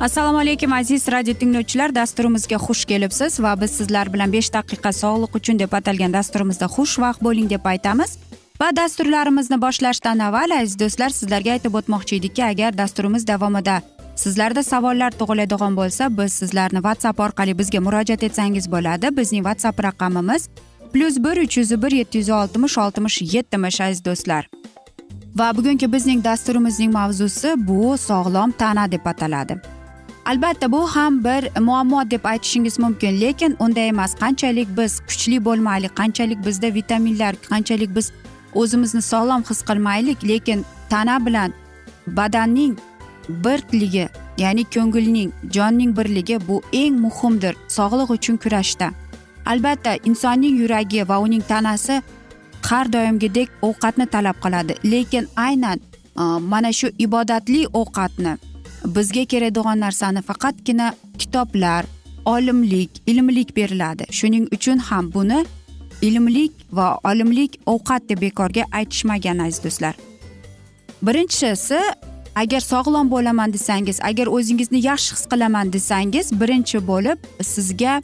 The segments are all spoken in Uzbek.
assalomu alaykum aziz radio tinglovchilar. Dasturimizga xush kelibsiz va biz sizlar bilan besh daqiqa sog'liq uchun deb atalgan dasturimizda xushvaqt bo'ling deb aytamiz. Va dasturlarimizni boshlashdan avval aziz do'stlar sizlarga aytib o'tmoqchi edikki agar dasturimiz davomida sizlarda savollar tug'iladigan bo'lsa biz sizlarni whatsapp orqali bizga murojaat etsangiz bo'ladi. Bizning whatsapp raqamimiz plyus bir uch yuz bir yetti yuz oltmish oltmish yetmish aziz do'stlar. Va bugungi bizning dasturimizning mavzusi bu sog'lom tana deb ataladi. Albatta bu ham bir muammo deb aytishingiz mumkin. Lekin unday emas. Qanchalik biz kuchli bo'lmaylik qanchalik bizda vitaminlar qanchalik biz o'zimizni sog'lom his qilmaylik lekin tana bilan badanning birligi ya'ni ko'ngilning jonning birligi bu eng muhimdir sog'liq uchun kurashda. Albatta insonning yuragi va uning tanasi har doimgidek ovqatni talab qiladi. Lekin aynan mana shu ibodatli ovqatni bizga kerakdigan narsani faqatgina kitoblar olimlik ilmlik beriladi. Shuning uchun ham buni ilmlik va olimlik ovqat deb bekorga aytishmagan aziz do'stlar. Birinchisi agar sog'lom bo'laman desangiz agar o'zingizni yaxshi his qilaman desangiz birinchi bo'lib sizga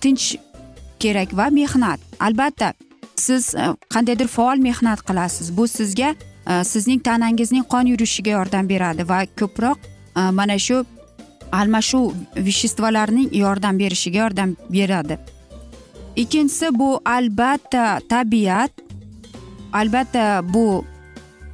tinch kerak va mehnat. Albatta siz e, qandaydir faol mehnat qilasiz. Bu sizga e, sizning tanangizning qon yurishiga yordam beradi va ko'proq Э, mana shu almashuv veshestvolarning yordam berishiga yordam beradi. Ikkinchisi bu albatta tabiat albatta bu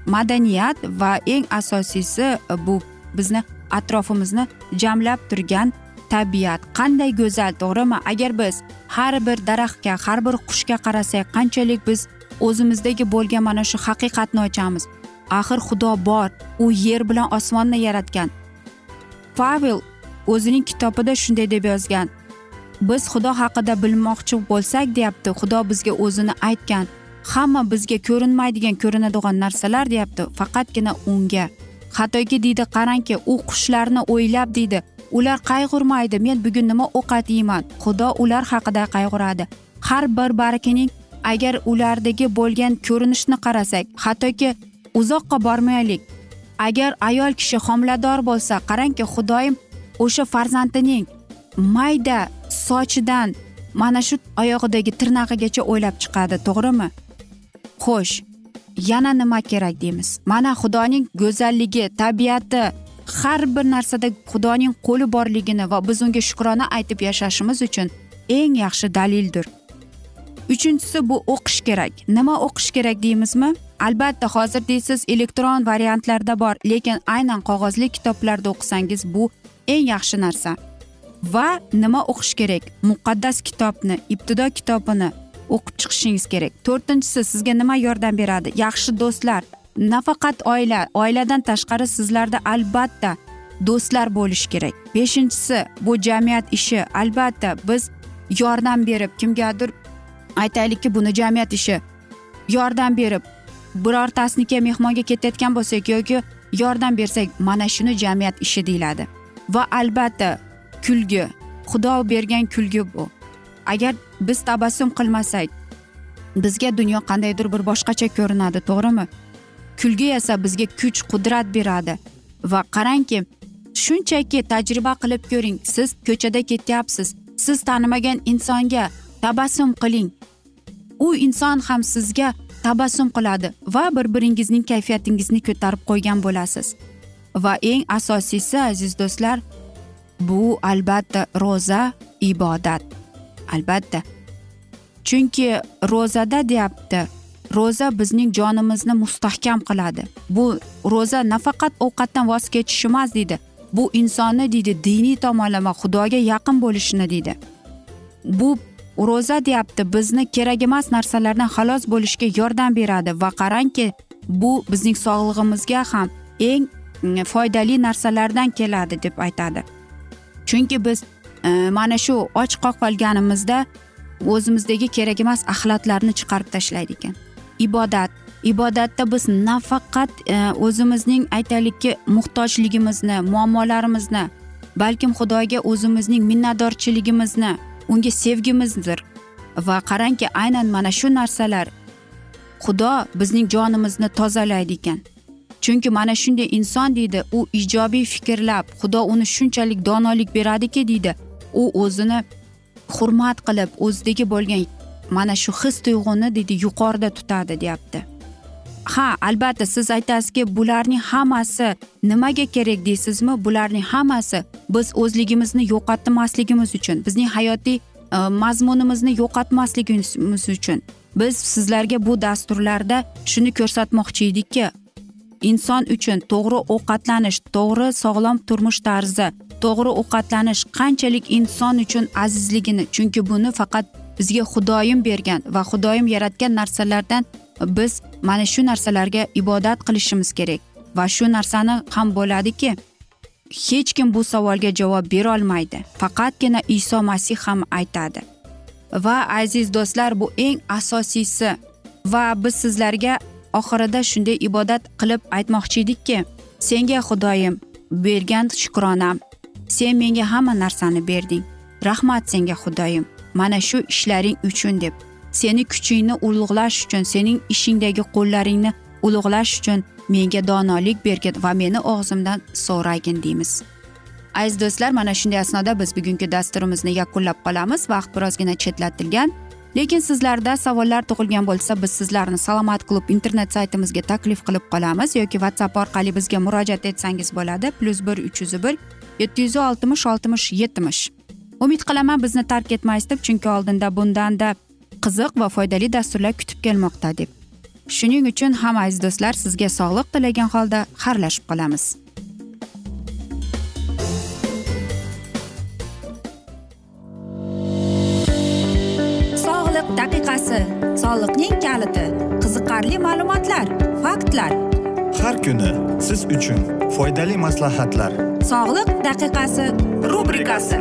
madaniyat va eng asosiysi e, bu bizni atrofimizni jamlab turgan tabiat. Qanday go'zal to'g'rimi? Agar biz har bir daraxtga har bir qushga qarasak qanchalik biz o'zimizdagi bo'lgan mana shu haqiqatni ochamiz? Axir xudo bor u yer bilan osmonni yaratgan. Pavel o'zining kitobida shunday deb yozgan. Biz xudo haqida bilmoqchi bo'lsak deyapti. Xudo bizga o'zini aytgan. Hamma bizga ko'rinmaydigan ko'rinadigan narsalar deyapti. Faqatgina unga. Hattoki deydi qarangki u qushlarni o'ylab deydi. Ular qayg'urmaydi. Men bugun nima ovqat yeyman xudo ular haqida qayg'uradi. Har bir bargining agar ulardagi bo'lgan ko'rinishni qarasak hattoki uzoqqa bormaylik. Agar ayol kishi homilador bo'lsa qarangki xudoyim o'sha farzandining mayda sochidan mana shu oyog'idagi tirnog'igacha o'ylab chiqadi to'g'rimi? Xo'sh yana nima kerak deymiz? Mana xudoning go'zalligi tabiati har bir narsada xudoning qo'li borligini va biz unga shukrona aytib yashashimiz uchun eng yaxshi dalildir. Uchinchisi bu o'qish kerak. Nima o'qish kerak deymizmi? Albatta hozir deysiz elektron variantlarda bor lekin aynan qog'ozli kitoblarda o'qisangiz bu eng yaxshi narsa. Va nima o'qish kerak? Muqaddas kitobni ibtido kitobini o'qib chiqishingiz kerak. To'rtinchisi sizga nima yordam beradi? Yaxshi do'stlar nafaqat oila oiladan tashqari sizlarda albatta do'stlar bo'lishi kerak. Beshinchisi bu jamiyat ishi. Albatta biz yordam berib kimgadir aytaylikki buni jamiyat ishi yordam berib birortasiniki mehmonga ketayotgan bo'lsak yoki yordam bersak mana shuni jamiyat ishi deyiladi. Va albatta kulgi xudo bergan kulgi bu. Agar biz tabassum qilmasak bizga dunyo qandaydir bir boshqacha ko'rinadi to'g'rimi? Kulgi esa bizga kuch qudrat beradi. Va qarangki shunchaki tajriba qilib ko'ring siz ko'chada ketyapsiz. Siz tanimagan insonga tabassum qiling. U inson ham sizga tabassum qiladi va bir biringizning kayfiyatingizni ko'tarib qo'ygan bo'lasiz. Va eng asosiysi aziz do'stlar bu albatta ro'za ibodat. Albatta. Chunki ro'zada deyapti ro'za bizning jonimizni mustahkam qiladi. Bu ro'za nafaqat ovqatdan voz kechish emas deydi. Bu insonni deydi diniy tomonlama xudoga yaqin bo'lishini deydi. Bu ro'za deyapti bizni kerak emas narsalardan xalos bo'lishga yordam beradi va qarangki bu bizning sog'lig'imizga ham eng mm, foydali narsalardan keladi deb aytadi. Chunki biz e, mana shu och qolganimizda o'zimizdagi kerak emas axlatlarni chiqarib tashlaydi ekan. Ibodat ibodatda biz nafaqat e, o'zimizning aytaylikki muhtojligimizni muammolarimizni balkim xudoga o'zimizning minnatdorchiligimizni unga sevgimizdir. Va qarangki aynan mana shu narsalar xudo bizning jonimizni tozalaydi ekan. Chunki mana shunday inson deydi u ijobiy fikrlab xudo uni shunchalik donolik beradiki deydi u o'zini hurmat qilib o'zidagi bo'lgan mana shu his tuyg'uni deydi yuqorida tutadi deyapti. Ha albatta siz aytasizki bularning hammasi nimaga kerak deysizmi? Bularning hammasi biz o'zligimizni yo'qotmasligimiz uchun bizning hayotiy e, mazmunimizni yo'qotmasligimiz uchun biz sizlarga bu dasturlarda shuni ko'rsatmoqchi edikki inson uchun to'g'ri ovqatlanish to'g'ri sog'lom turmush tarzi to'g'ri ovqatlanish qanchalik inson uchun azizligini chunki buni faqat bizga xudoyim bergan va xudoyim yaratgan narsalardan biz mana shu narsalarga ibodat qilishimiz kerak. Va shu narsani ham bo'ladiki hech kim bu savolga javob berolmaydi faqatgina iso masih ham aytadi. Va aziz do'stlar bu eng asosiysi. Va biz sizlarga oxirida shunday ibodat qilib aytmoqchi edikki senga xudoyim bergan shukronam. Sen menga hamma narsani berding. Rahmat senga xudoyim. Mana shu ishlaring uchun deb. Seni kuchingni ulug'lash uchun sening ishingdagi qo'llaringni ulug'lash uchun menga donolik bergin va meni og'zimdan so'ragin deymiz. Aziz do'stlar mana shunday asnoda biz bugungi dasturimizni yakunlab qolamiz. Vaqt birozgina chetlatilgan. Lekin sizlarda savollar tug'ilgan bo'lsa biz sizlarni salomat klub internet saytimizga taklif qilib qolamiz yoki whatsapp orqali bizga murojaat etsangiz bo'ladi. Plyus bir uch yuz bir yetti yuz oltmish oltmish yetmish. Umid qilaman bizni tark etmaysiz deb chunki oldinda bundanda qiziq va foydali dasturlar kutib kelmoqda deb. Shuning uchun ham aziz do'stlar sizga sog'liq tilagan holda xayrlashib qolamiz. Sog'liq daqiqasi soliqning kaliti qiziqarli ma'lumotlar faktlar. Har kuni siz uchun foydali maslahatlar. Sog'liq daqiqasi rubrikasi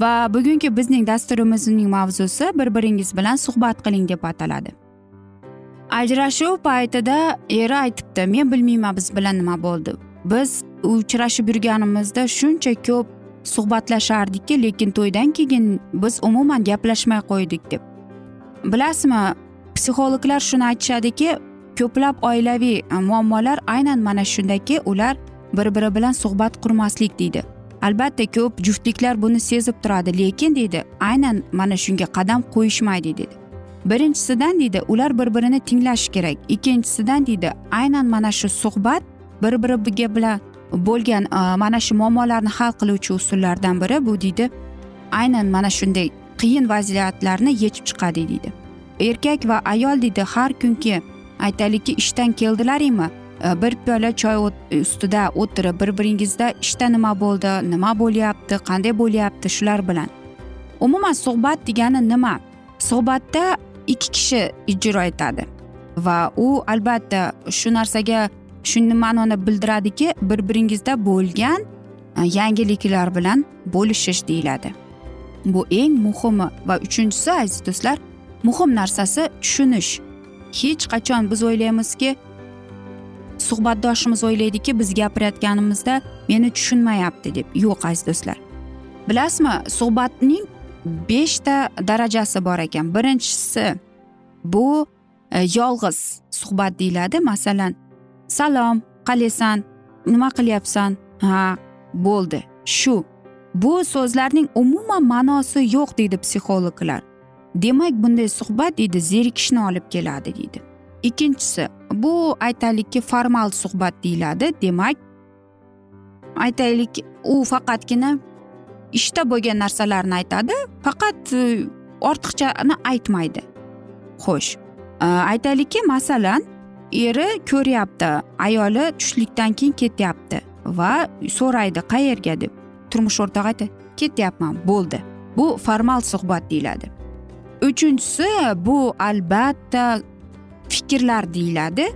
Va bugungi bizning dasturimizning mavzusi bir biringiz bilan suhbat qiling deb ataladi. Ajrashuv paytida eri aytibdi men bilmayman biz bilan nima bo'ldi. Biz uchrashib yurganimizda shuncha ko'p suhbatlashardikki lekin to'ydan keyin biz umuman gaplashmay qo'ydik deb. Bilasizmi psixologlar shuni aytishadiki ko'plab oilaviy muammolar aynan mana shundaki ular bir biri bilan suhbat qurmaslik deydi. Albatta ko'p juftliklar buni sezib turadi lekin deydi aynan mana shunga qadam qo'yishmaydi deydi. Birinchisidan deydi ular bir birini tinglashi kerak. Ikkinchisidan deydi aynan mana shu suhbat bir biriga bilan bo'lgan e, mana shu muammolarni hal qiluvchi usullardan biri bu deydi. Aynan mana shunday qiyin vaziyatlarni yechib chiqadi deydi. Erkak va ayol deydi har kungi aytaylikki ishdan keldilaringmi? Bir piyola choy ustida o'tirib bir biringizda ishda nima bo'ldi nima bo'lyapti qanday bo'lyapti shular bilan umuman suhbat degani nima suhbatda ikki kishi ijro etadi va u albatta shu narsaga shu ma'noni bildiradiki bir biringizda bo'lgan yangiliklar bilan bo'lishish deyiladi bu eng muhimi va uchinchisi aziz do'stlar muhim narsasi tushunish hech qachon biz o'ylaymizki suhbatdoshimiz o'ylaydiki biz gapirayotganimizda meni tushunmayapti deb. Yo'q aziz do'stlar. Bilasizmi suhbatning beshta darajasi bor ekan. Birinchisi bu e, yolg'iz suhbat deyiladi. Masalan salom qalaysan nima qilyapsan? Ha bo'ldi. Shu. Bu so'zlarning umuman ma'nosi yo'q deydi psixologlar. Demak bunday suhbat deydi zerikishni olib keladi deydi. Ikkinchisi bu aytaylikki formal suhbat deyiladi. Demak aytaylik u faqatgina ishda bo'lgan narsalarni aytadi faqat e, ortiqchani aytmaydi. Xo'sh e, aytaylikki masalan eri ko'ryapti ayoli tushlikdan keyin ketyapti va so'raydi qayerga deb. Turmush o'rtog'i aytadi ketyapman bo'ldi. Bu formal suhbat deyiladi. Uchinchisi bu albatta fikrlar deyiladi.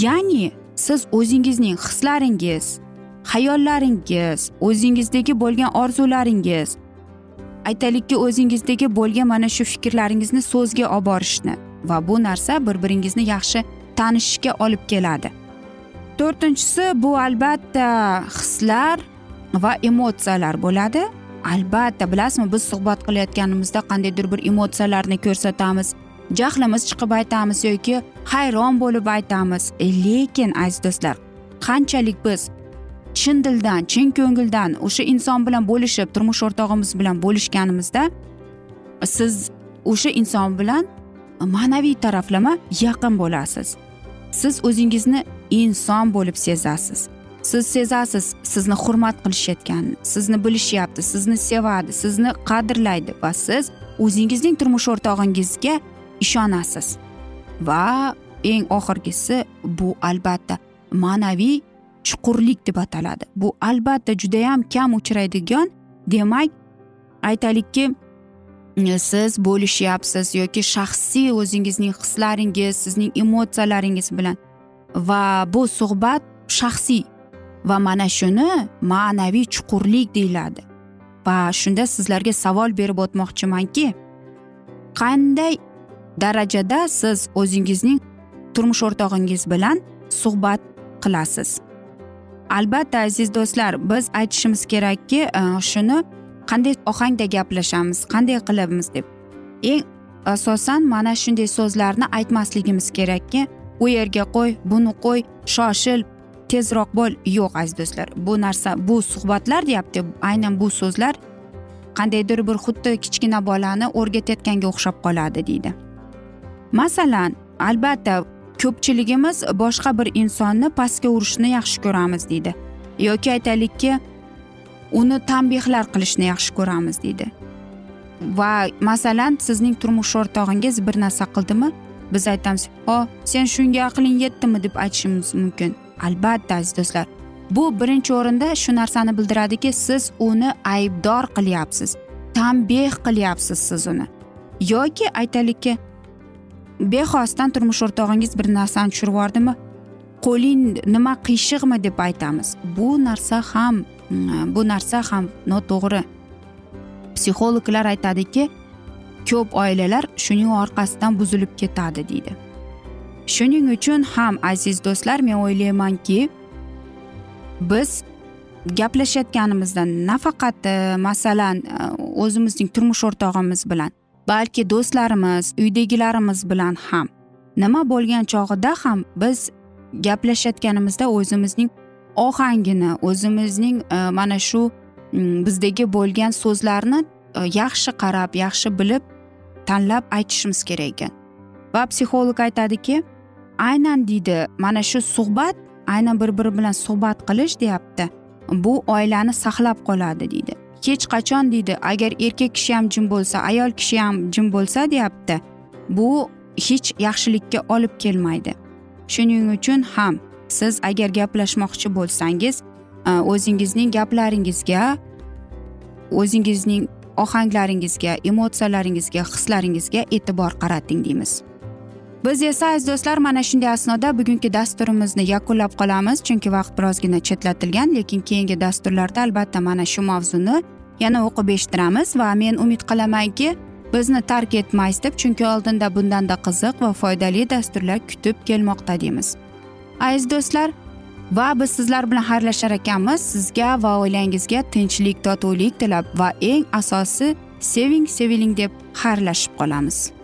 Ya'ni siz o'zingizning hislaringiz hayollaringiz o'zingizdagi bo'lgan orzularingiz aytaylikki o'zingizdagi bo'lgan mana shu fikrlaringizni so'zga olib borishni va bu narsa bir biringizni yaxshi tanishishga olib keladi. To'rtinchisi bu albatta hislar va emotsiyalar bo'ladi. Albatta bilasizmi biz suhbat qilayotganimizda qandaydir bir emotsiyalarni ko'rsatamiz. Jahlimiz chiqib aytamiz yoki hayron bo'lib aytamiz. E, lekin aziz do'stlar qanchalik biz chin dildan chin ko'ngildan o'sha inson bilan bo'lishib turmush o'rtog'imiz bilan bo'lishganimizda siz o'sha inson bilan ma'naviy taraflama yaqin bo'lasiz. Siz o'zingizni inson bo'lib sezasiz. Siz sezasiz sizni hurmat qilishayotganini sizni bilishyapti sizni sevadi sizni qadrlaydi va siz o'zingizning turmush o'rtog'ingizga ishonasiz. Va eng oxirgisi bu albatta ma'naviy chuqurlik deb ataladi. Bu albatta judayam kam uchraydigan demak aytaylikki siz bo'lishyapsiz yoki shaxsiy o'zingizning hislaringiz sizning emotsiyalaringiz bilan. Va bu suhbat shaxsiy va mana shuni ma'naviy chuqurlik deyiladi. Va shunda sizlarga savol berib o'tmoqchimanki qanday darajada siz o'zingizning turmush o'rtog'ingiz bilan suhbat qilasiz. Albatta aziz do'stlar biz aytishimiz kerakki e, shuni qanday ohangda gaplashamiz qanday qilamiz deb. Eng asosan mana shunday so'zlarni aytmasligimiz kerakki u yerga qo'y buni qo'y shoshil tezroq bo'l. Yo'q aziz do'stlar bu narsa bu suhbatlar deyapti. Aynan bu so'zlar qandaydir bir xuddi kichkina bolani o'rgatayotganga o'xshab qoladi deydi. Masalan albatta ko'pchiligimiz boshqa bir insonni pastga urishni yaxshi ko'ramiz deydi. Yoki aytaylikki uni tanbehlar qilishni yaxshi ko'ramiz deydi. Va masalan sizning turmush o'rtog'ingiz bir narsa qildimi? Biz aytamiz o sen shunga aqling yetdimi? deb aytishimiz mumkin. Albatta aziz do'stlar. Bu birinchi o'rinda shu narsani bildiradiki siz uni aybdor qilyapsiz. Tanbeh qilyapsiz siz uni. Yoki aytaylikki bexosdan turmush o'rtog'ingiz bir narsani tushirib yubordimi? Qo'ling nima qiyshiqmi deb aytamiz. Bu narsa ham mm, bu narsa ham noto'g'ri. Psixologlar aytadiki ko'p oilalar shuning orqasidan buzilib ketadi deydi. Shuning uchun ham aziz do'stlar men o'ylaymanki biz gaplashayotganimizda nafaqat e, masalan e, o'zimizning turmush o'rtog'imiz bilan balki do'stlarimiz uydagilarimiz bilan ham. Nima bo'lgan chog'ida ham biz gaplashayotganimizda o'zimizning ohangini o'zimizning e, mana shu mm, bizdagi bo'lgan so'zlarni e, yaxshi qarab yaxshi bilib tanlab aytishimiz kerak ekan. Va psixolog aytadiki aynan deydi mana shu suhbat aynan bir biri bilan suhbat qilish deyapti. Bu oilani saqlab qoladi deydi. Hech qachon deydi agar erkak kishi ham jim bo'lsa ayol kishi ham jim bo'lsa deyapti bu hech yaxshilikka olib kelmaydi. Shuning uchun ham siz agar gaplashmoqchi bo'lsangiz e, o'zingizning gaplaringizga o'zingizning ohanglaringizga emotsiyalaringizga hislaringizga e'tibor qarating deymiz. Biz esa aziz do'stlar mana shunday asnoda bugungi dasturimizni yakunlab qolamiz. Chunki vaqt birozgina chetlatilgan lekin keyingi dasturlarda albatta mana shu mavzuni yana o'qib eshittiramiz. Va men umid qilamanki bizni tark etmaysiz deb chunki oldinda bundanda qiziq va foydali dasturlar kutib kelmoqda deymiz. Aziz do'stlar va biz sizlar bilan xayrlashar ekanmiz. Sizga va oilangizga tinchlik totuvlik tilab va eng asosiysi seving seviling deb xayrlashib qolamiz.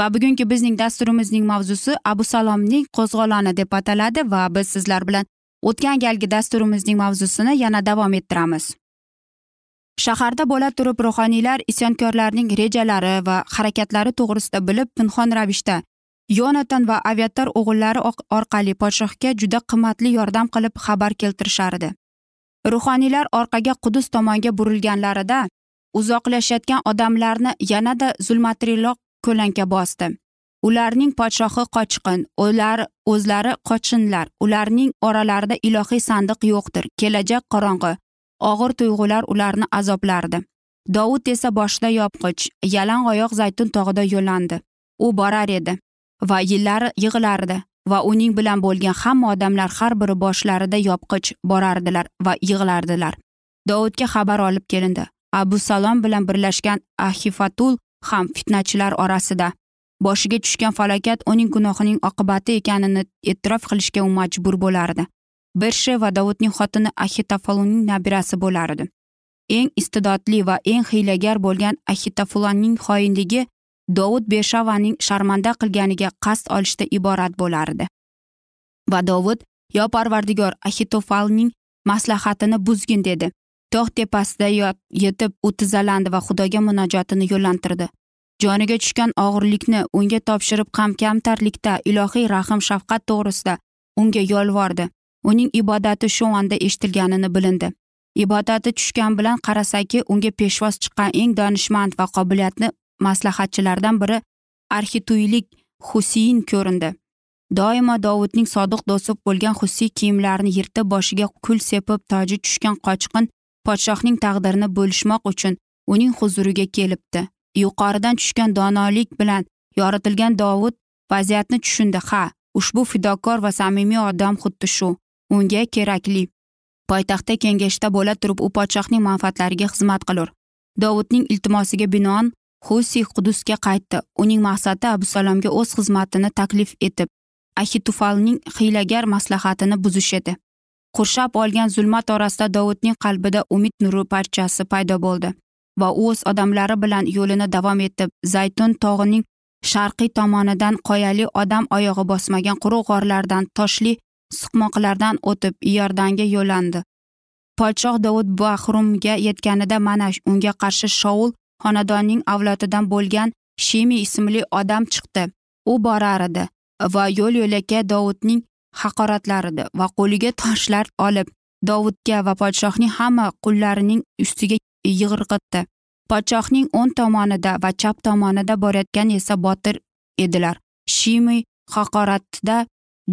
Va bugungi bizning dasturimizning mavzusi abu salomning qo'zg'oloni deb ataladi va biz sizlar bilan o'tgan galgi dasturimizning mavzusini yana davom ettiramiz. Shaharda bo'la turib ruhoniylar isyonkorlarning rejalari va harakatlari to'g'risida bilib pinhon ravishda yonatan va aviator o'g'illari orqali podshohga juda qimmatli yordam qilib xabar keltirishardi. Ruhoniylar orqaga qudus tomonga burilganlarida uzoqlashayotgan odamlarni yanada zulmatriroq ko'lanka bosdi. Ularning podshohi qochqin ular o'zlari qochinlar ularning oralarida ilohiy sandiq yo'qdir kelajak qorong'i og'ir tuyg'ular ularni azoblardi. Dovud esa boshida yopqich yalang oyoq zaytun tog'ida yo'llandi u borar edi va yillar yig'lardi va uning bilan bo'lgan hamma odamlar har biri boshlarida yopqich borardilar va yig'lardilar. Dovudga xabar olib kelindi. Abu salom bilan birlashgan ahifatul ham fitnachilar orasida. Boshiga tushgan falokat uning gunohining oqibati ekanini e'tirof qilishga u majbur bo'lardi. Bershi va dovudning xotini ahitafoluning nabirasi bo'lardi. Eng iste'dodli va eng hiylagar bo'lgan ahitafulonning xoinligi dovud bershavaning sharmanda qilganiga qasd olishda iborat bo'lardi. Va dovud yo parvardigor ahitofalning maslahatini buzgin dedi. Tog' tepasida yetib u tizzalandi va xudoga munojotini yo'llantirdi. Joniga tushgan og'irlikni unga topshirib ham kamtarlikda ilohiy rahm shafqat to'g'risida unga yolvordi. Uning ibodati shu onda eshitilganini bilindi. Ibodati tushgan bilan qarasaki unga peshvoz chiqqan eng donishmand va qobiliyatli maslahatchilardan biri arxituylik husiyin ko'rindi. Doimo dovudning sodiq do'sti bo'lgan husiy kiyimlarini yirtib boshiga kul sepib toji tushgan qochqin podshohning taqdirini bo'lishmoq uchun uning huzuriga kelibdi. Yuqoridan tushgan donolik bilan yoritilgan dovud vaziyatni tushundi. Ha ushbu fidokor va samimiy odam xuddi shu. Unga kerakli. Poytaxtda kengashda bo'la turib u podshohning manfaatlariga xizmat qilur. Dovudning iltimosiga binoan xusi qudusga qaytdi. Uning maqsadi abusalomga o'z xizmatini taklif etib ahitufalning hiylagar maslahatini buzish edi. Qurshab olgan zulmat orasida dovudning qalbida umid nuri parchasi paydo bo'ldi va u o'z odamlari bilan yo'lini davom etib zaytun tog'ining sharqiy tomonidan qoyali odam oyog'i bosmagan quruq g'orlardan toshli suqmoqlardan o'tib iordanga yo'llandi podshoh dovud bahrumga yetganida mana unga qarshi shoul xonadonning avlodidan bo'lgan shimi ismli odam chiqdi. U borar edi va yo'l yo'lakay dovudning haqoratlardi va qo'liga toshlar olib dovudga va podshohning hamma qullarining ustiga yig'irqitdi podshohning o'ng tomonida va chap tomonida borayotgan esa botir edilar. Shimi haqoratda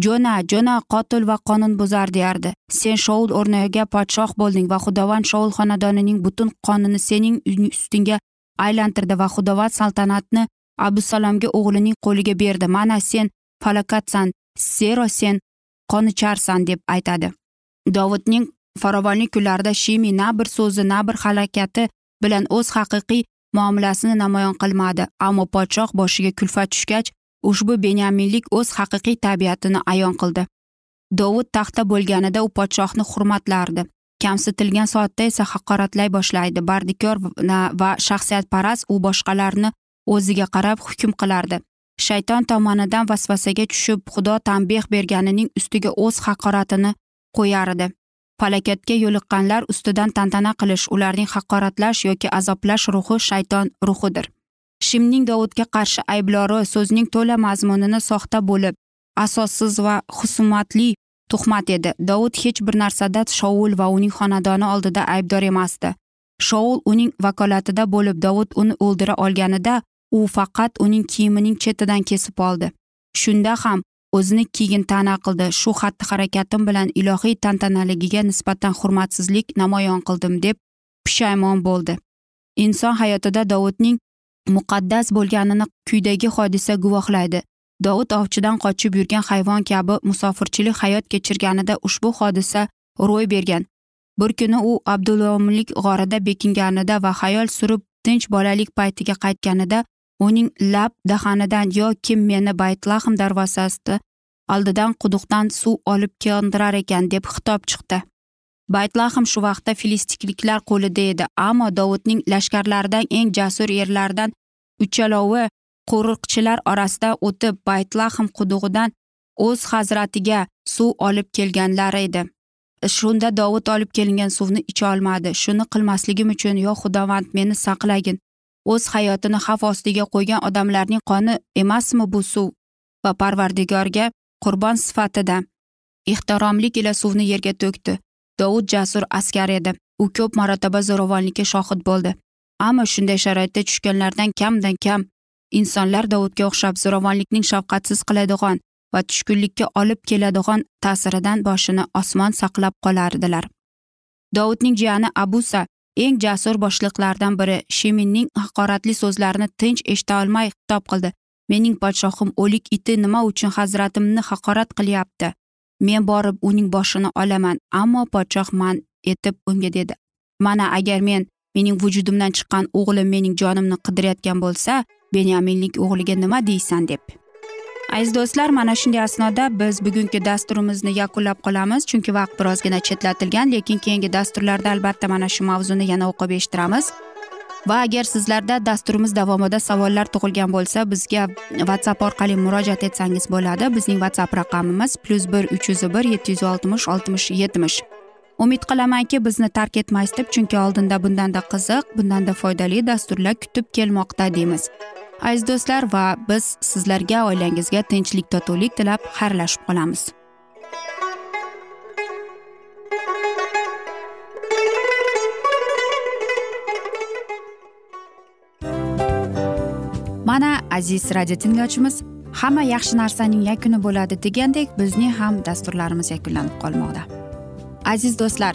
jo'na jo'na qotil va qonunbuzar deyardi. Sen shoul o'rniga podshoh bo'lding va xudovand shoul xonadonining butun qonini sening ustingga aylantirdi va xudovand saltanatni abusalomga o'g'lining qo'liga berdi. Mana sen falokatsan zero sen qonicharsan deb aytadi. Dovudning farovonlik kunlarida shimi na bir so'zi na bir harakati bilan o'z haqiqiy muomalasini namoyon qilmadi. Ammo podshoh boshiga kulfat tushgach ushbu benyaminlik o'z haqiqiy tabiatini ayon qildi. Dovud taxtda bo'lganida u podshohni hurmatlardi. Kamsitilgan soatda esa haqoratlay boshlaydi. Bardikor va shaxsiyatparast u boshqalarni o'ziga qarab hukm qilardi. Shayton tomonidan vasvasaga tushib xudo tanbeh berganining ustiga o'z haqoratini qo'yardi falokatga yo'liqqanlar ustidan tantana qilish ularning haqoratlash yoki azoblash ruhi shayton ruhidir. Shimning dovudga qarshi ayblori so'zning to'la mazmunini soxta bo'lib asossiz va husumatli tuhmat edi. Dovud hech bir narsada shovul va uning xonadoni oldida aybdor emasdi. Shoul uning vakolatida bo'lib dovud uni o'ldira olganida u faqat uning kiyimining chetidan kesib oldi. Shunda ham o'zini keyin ta'na qildi. Shu xatti harakatim bilan ilohiy tantanaligiga nisbatan hurmatsizlik namoyon qildim deb pushaymon bo'ldi. Inson hayotida dovudning muqaddas bo'lganini quyidagi hodisa guvohlaydi. Dovud ovchidan qochib yurgan hayvon kabi musofirchilik hayot kechirganida ushbu hodisa ro'y bergan. Bir kuni u abdulomlik g'orida bekinganida va xayol surib tinch bolalik paytiga qaytganida uning lab dahanidan yo kim meni baytlahm darvozasi oldidan quduqdan suv olib keldirar ekan deb xitob chiqdi. Baytlahm shu vaqtda filistikliklar qo'lida edi ammo dovudning lashkarlaridan eng jasur erlaridan uchalovi qo'riqchilar orasida o'tib baytlahm qudug'idan o'z hazratiga suv olib kelganlar edi. Shunda dovud olib kelingan suvni icha olmadi. Shuni qilmasligim uchun yo xudovand meni saqlagin. O'z hayotini xavf ostiga qo'ygan odamlarning qoni emasmi bu suv? Va parvardigorga qurbon sifatida ehtiromlik ila suvni yerga to'kdi. Dovud jasur askar edi. U ko'p marotaba zo'ravonlikka shohid bo'ldi. Ammo shunday sharoitda tushganlardan kamdan kam insonlar dovudga o'xshab zo'ravonlikning shafqatsiz qiladigan va tushkunlikka olib keladigan ta'siridan boshini osmon saqlab qolardilar. Dovudning jiyani abusa eng jasur boshliqlardan biri sheminning haqoratli so'zlarini tinch eshita olmay xitob qildi. Mening podshohim o'lik iti nima uchun hazratimni haqorat qilyapti? Men borib uning boshini olaman ammo podshoh man etib unga dedi. Mana agar men mening vujudimdan chiqqan o'g'lim mening jonimni qidirayotgan bo'lsa benyaminlik o'g'liga nima deysan deb. Aziz do'stlar mana shunday asnoda biz bugungi dasturimizni yakunlab qolamiz. Chunki vaqt birozgina chetlatilgan lekin keyingi dasturlarda albatta mana shu mavzuni yana o'qib eshittiramiz. Va agar sizlarda dasturimiz davomida savollar tug'ilgan bo'lsa bizga whatsapp orqali murojaat etsangiz bo'ladi. Bizning whatsapp raqamimiz plyus bir uch yuz bir yetti yuz oltmish oltmish yetmish. Umid qilamanki bizni tark etmaysiz deb chunki oldinda bundanda qiziq bundanda foydali dasturlar kutib kelmoqda deymiz. Aziz do'stlar va biz sizlarga oilangizga tinchlik totuvlik tilab xayrlashib qolamiz. Mana aziz radio tinglovchimiz hamma yaxshi narsaning yakuni bo'ladi degandek bizning ham dasturlarimiz yakunlanib qolmoqda. Aziz do'stlar